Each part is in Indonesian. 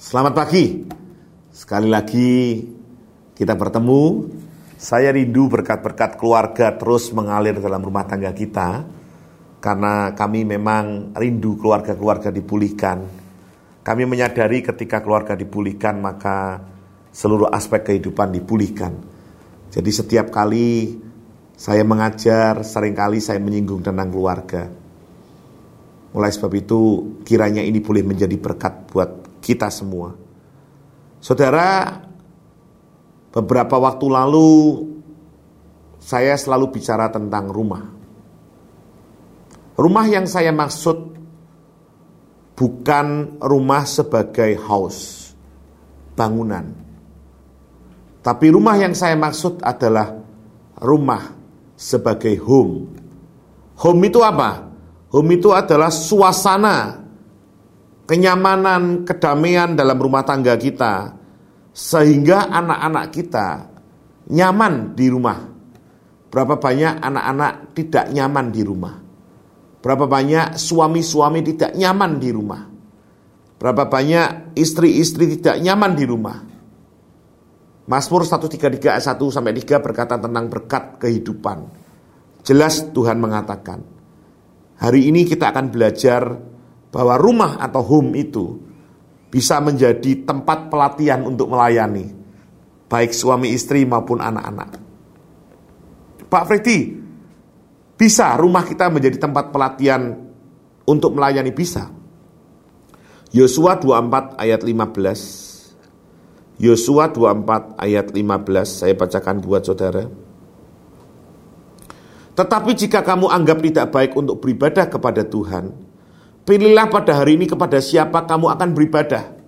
Selamat pagi. Sekali lagi kita bertemu. Saya rindu berkat-berkat keluarga terus mengalir dalam rumah tangga kita. Karena kami memang rindu keluarga-keluarga dipulihkan. Kami menyadari ketika keluarga dipulihkan maka seluruh aspek kehidupan dipulihkan. Jadi setiap kali saya mengajar, sering kali saya menyinggung tentang keluarga. Mulai sebab itu kiranya ini boleh menjadi berkat buat kita semua. Saudara, beberapa waktu lalu saya selalu bicara tentang rumah. Rumah yang saya maksud bukan rumah sebagai house, bangunan. Tapi rumah yang saya maksud adalah rumah sebagai home. Home itu apa? Home itu adalah suasana kenyamanan, kedamaian dalam rumah tangga kita sehingga anak-anak kita nyaman di rumah. Berapa banyak anak-anak tidak nyaman di rumah? Berapa banyak suami-suami tidak nyaman di rumah? Berapa banyak istri-istri tidak nyaman di rumah? Mazmur 133 ayat 1 sampai 3 berkata tentang berkat kehidupan. Jelas Tuhan mengatakan, hari ini kita akan belajar bahwa rumah atau home itu bisa menjadi tempat pelatihan untuk melayani baik suami istri maupun anak-anak. Pak Freddy, bisa rumah kita menjadi tempat pelatihan untuk melayani bisa. Yosua 24 ayat 15. Yosua 24 ayat 15 saya bacakan buat saudara. Tetapi jika kamu anggap tidak baik untuk beribadah kepada Tuhan, Pilihlah pada hari ini kepada siapa kamu akan beribadah.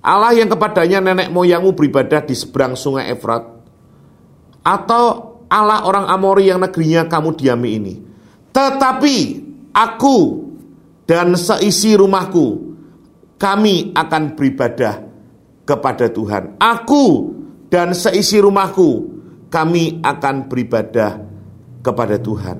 Allah yang kepadanya nenek moyangmu beribadah di seberang sungai Efrat. Atau Allah orang Amori yang negerinya kamu diami ini. Tetapi aku dan seisi rumahku, kami akan beribadah kepada Tuhan. Aku dan seisi rumahku, kami akan beribadah kepada Tuhan.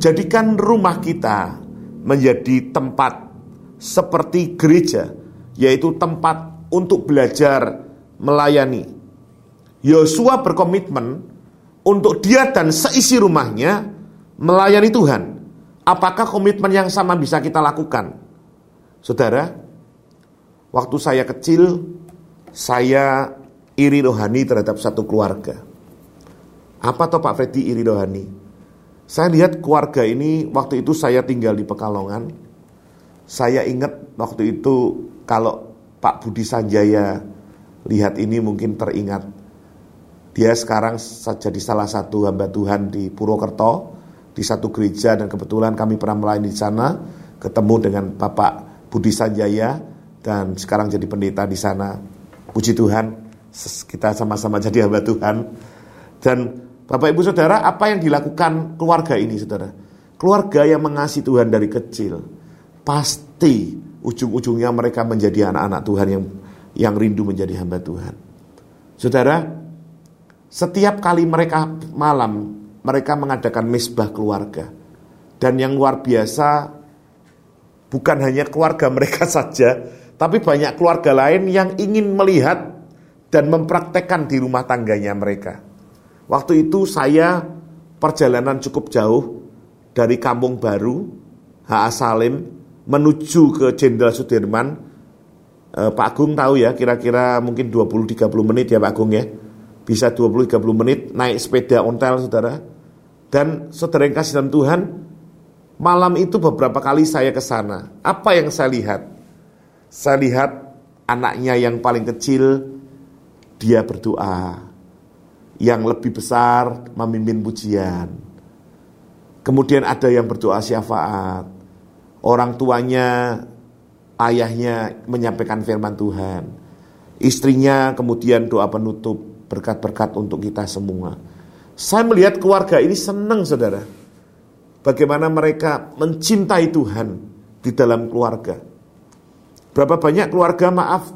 Jadikan rumah kita menjadi tempat seperti gereja, yaitu tempat untuk belajar melayani. Yosua berkomitmen untuk dia dan seisi rumahnya melayani Tuhan. Apakah komitmen yang sama bisa kita lakukan? Saudara, waktu saya kecil, saya iri rohani terhadap satu keluarga. Apa toh Pak Freddy iri rohani? Saya lihat keluarga ini waktu itu saya tinggal di Pekalongan. Saya ingat waktu itu kalau Pak Budi Sanjaya lihat ini mungkin teringat. Dia sekarang jadi salah satu hamba Tuhan di Purwokerto di satu gereja dan kebetulan kami pernah melayani di sana ketemu dengan Bapak Budi Sanjaya dan sekarang jadi pendeta di sana. Puji Tuhan, kita sama-sama jadi hamba Tuhan. Dan Bapak Ibu Saudara, apa yang dilakukan keluarga ini Saudara? Keluarga yang mengasihi Tuhan dari kecil, pasti ujung-ujungnya mereka menjadi anak-anak Tuhan yang yang rindu menjadi hamba Tuhan. Saudara, setiap kali mereka malam, mereka mengadakan misbah keluarga. Dan yang luar biasa, bukan hanya keluarga mereka saja, tapi banyak keluarga lain yang ingin melihat dan mempraktekkan di rumah tangganya mereka. Waktu itu saya perjalanan cukup jauh dari Kampung Baru, HA Salim, menuju ke Jenderal Sudirman. E, Pak Agung tahu ya, kira-kira mungkin 20-30 menit ya Pak Agung ya. Bisa 20-30 menit naik sepeda ontel saudara. Dan saudara yang kasih dalam Tuhan, malam itu beberapa kali saya ke sana. Apa yang saya lihat? Saya lihat anaknya yang paling kecil, dia berdoa yang lebih besar memimpin pujian. Kemudian ada yang berdoa syafaat. Orang tuanya, ayahnya menyampaikan firman Tuhan. Istrinya kemudian doa penutup berkat-berkat untuk kita semua. Saya melihat keluarga ini senang saudara. Bagaimana mereka mencintai Tuhan di dalam keluarga. Berapa banyak keluarga maaf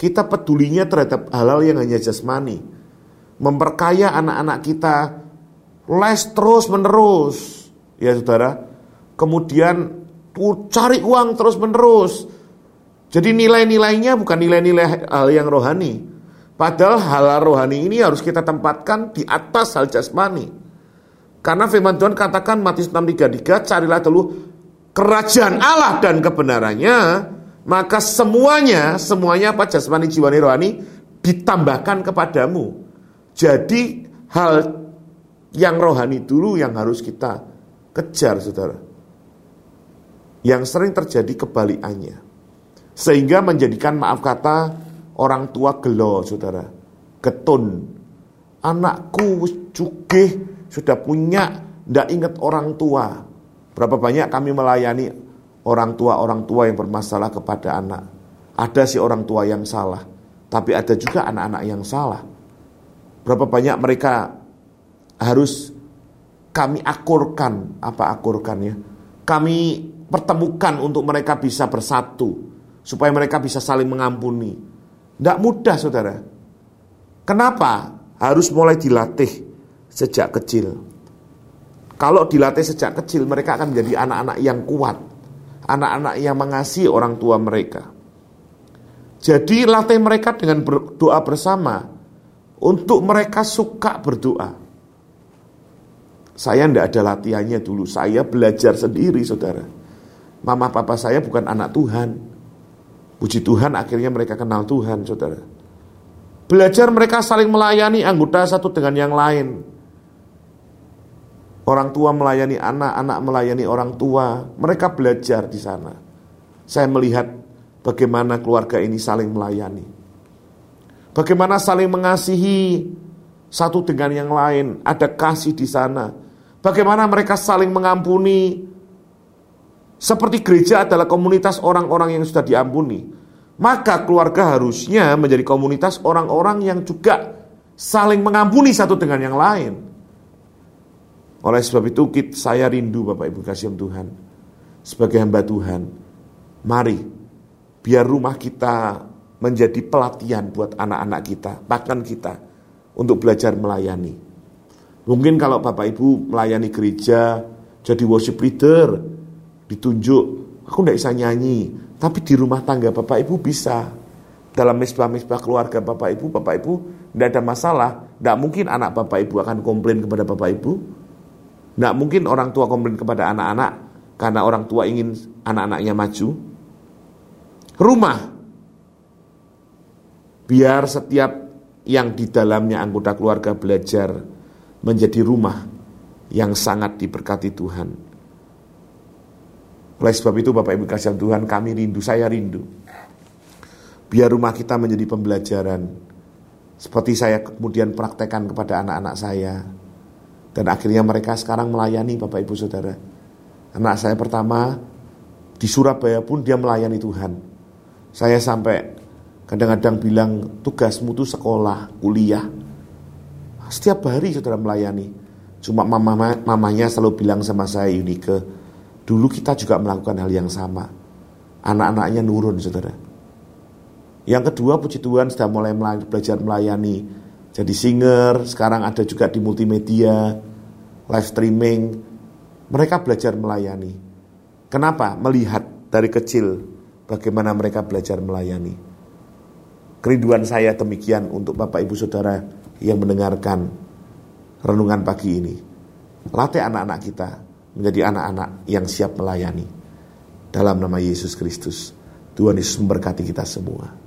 kita pedulinya terhadap hal-hal yang hanya jasmani memperkaya anak-anak kita les terus menerus ya saudara kemudian cari uang terus menerus Jadi nilai-nilainya bukan nilai-nilai hal yang rohani. Padahal hal rohani ini harus kita tempatkan di atas hal jasmani. Karena firman Tuhan katakan Matius 6:33, carilah dulu kerajaan Allah dan kebenarannya, maka semuanya, semuanya apa jasmani, jiwani, rohani ditambahkan kepadamu. Jadi hal yang rohani dulu yang harus kita kejar, saudara. Yang sering terjadi kebalikannya. Sehingga menjadikan maaf kata orang tua gelo saudara. Ketun. Anakku cugih sudah punya tidak ingat orang tua. Berapa banyak kami melayani orang tua-orang tua yang bermasalah kepada anak. Ada si orang tua yang salah. Tapi ada juga anak-anak yang salah. Berapa banyak mereka harus kami akurkan. Apa akurkan ya? Kami pertemukan untuk mereka bisa bersatu supaya mereka bisa saling mengampuni. Tidak mudah saudara. Kenapa? Harus mulai dilatih sejak kecil. Kalau dilatih sejak kecil mereka akan menjadi anak-anak yang kuat. Anak-anak yang mengasihi orang tua mereka. Jadi latih mereka dengan berdoa bersama. Untuk mereka suka berdoa. Saya tidak ada latihannya dulu. Saya belajar sendiri saudara. Mama papa saya bukan anak Tuhan Puji Tuhan akhirnya mereka kenal Tuhan saudara. Belajar mereka saling melayani anggota satu dengan yang lain. Orang tua melayani anak, anak melayani orang tua. Mereka belajar di sana. Saya melihat bagaimana keluarga ini saling melayani. Bagaimana saling mengasihi satu dengan yang lain. Ada kasih di sana. Bagaimana mereka saling mengampuni, seperti gereja adalah komunitas orang-orang yang sudah diampuni, maka keluarga harusnya menjadi komunitas orang-orang yang juga saling mengampuni satu dengan yang lain. Oleh sebab itu saya rindu Bapak Ibu kasih Tuhan sebagai hamba Tuhan. Mari biar rumah kita menjadi pelatihan buat anak-anak kita, bahkan kita untuk belajar melayani. Mungkin kalau Bapak Ibu melayani gereja, jadi worship leader, ditunjuk, aku tidak bisa nyanyi, tapi di rumah tangga Bapak Ibu bisa. Dalam misbah-misbah keluarga Bapak Ibu, Bapak Ibu tidak ada masalah. Tidak mungkin anak Bapak Ibu akan komplain kepada Bapak Ibu. Tidak mungkin orang tua komplain kepada anak-anak karena orang tua ingin anak-anaknya maju. Rumah, biar setiap yang di dalamnya anggota keluarga belajar menjadi rumah yang sangat diberkati Tuhan. Oleh sebab itu Bapak Ibu kasih Tuhan kami rindu, saya rindu. Biar rumah kita menjadi pembelajaran. Seperti saya kemudian praktekkan kepada anak-anak saya. Dan akhirnya mereka sekarang melayani Bapak Ibu Saudara. Anak saya pertama di Surabaya pun dia melayani Tuhan. Saya sampai kadang-kadang bilang tugasmu itu sekolah, kuliah. Setiap hari saudara melayani. Cuma mama mamanya selalu bilang sama saya Unike, Dulu kita juga melakukan hal yang sama. Anak-anaknya nurun, saudara. Yang kedua, puji Tuhan sudah mulai belajar melayani. Jadi singer, sekarang ada juga di multimedia, live streaming. Mereka belajar melayani. Kenapa? Melihat dari kecil bagaimana mereka belajar melayani. Kerinduan saya demikian untuk Bapak Ibu Saudara yang mendengarkan renungan pagi ini. Latih anak-anak kita menjadi anak-anak yang siap melayani. Dalam nama Yesus Kristus, Tuhan Yesus memberkati kita semua.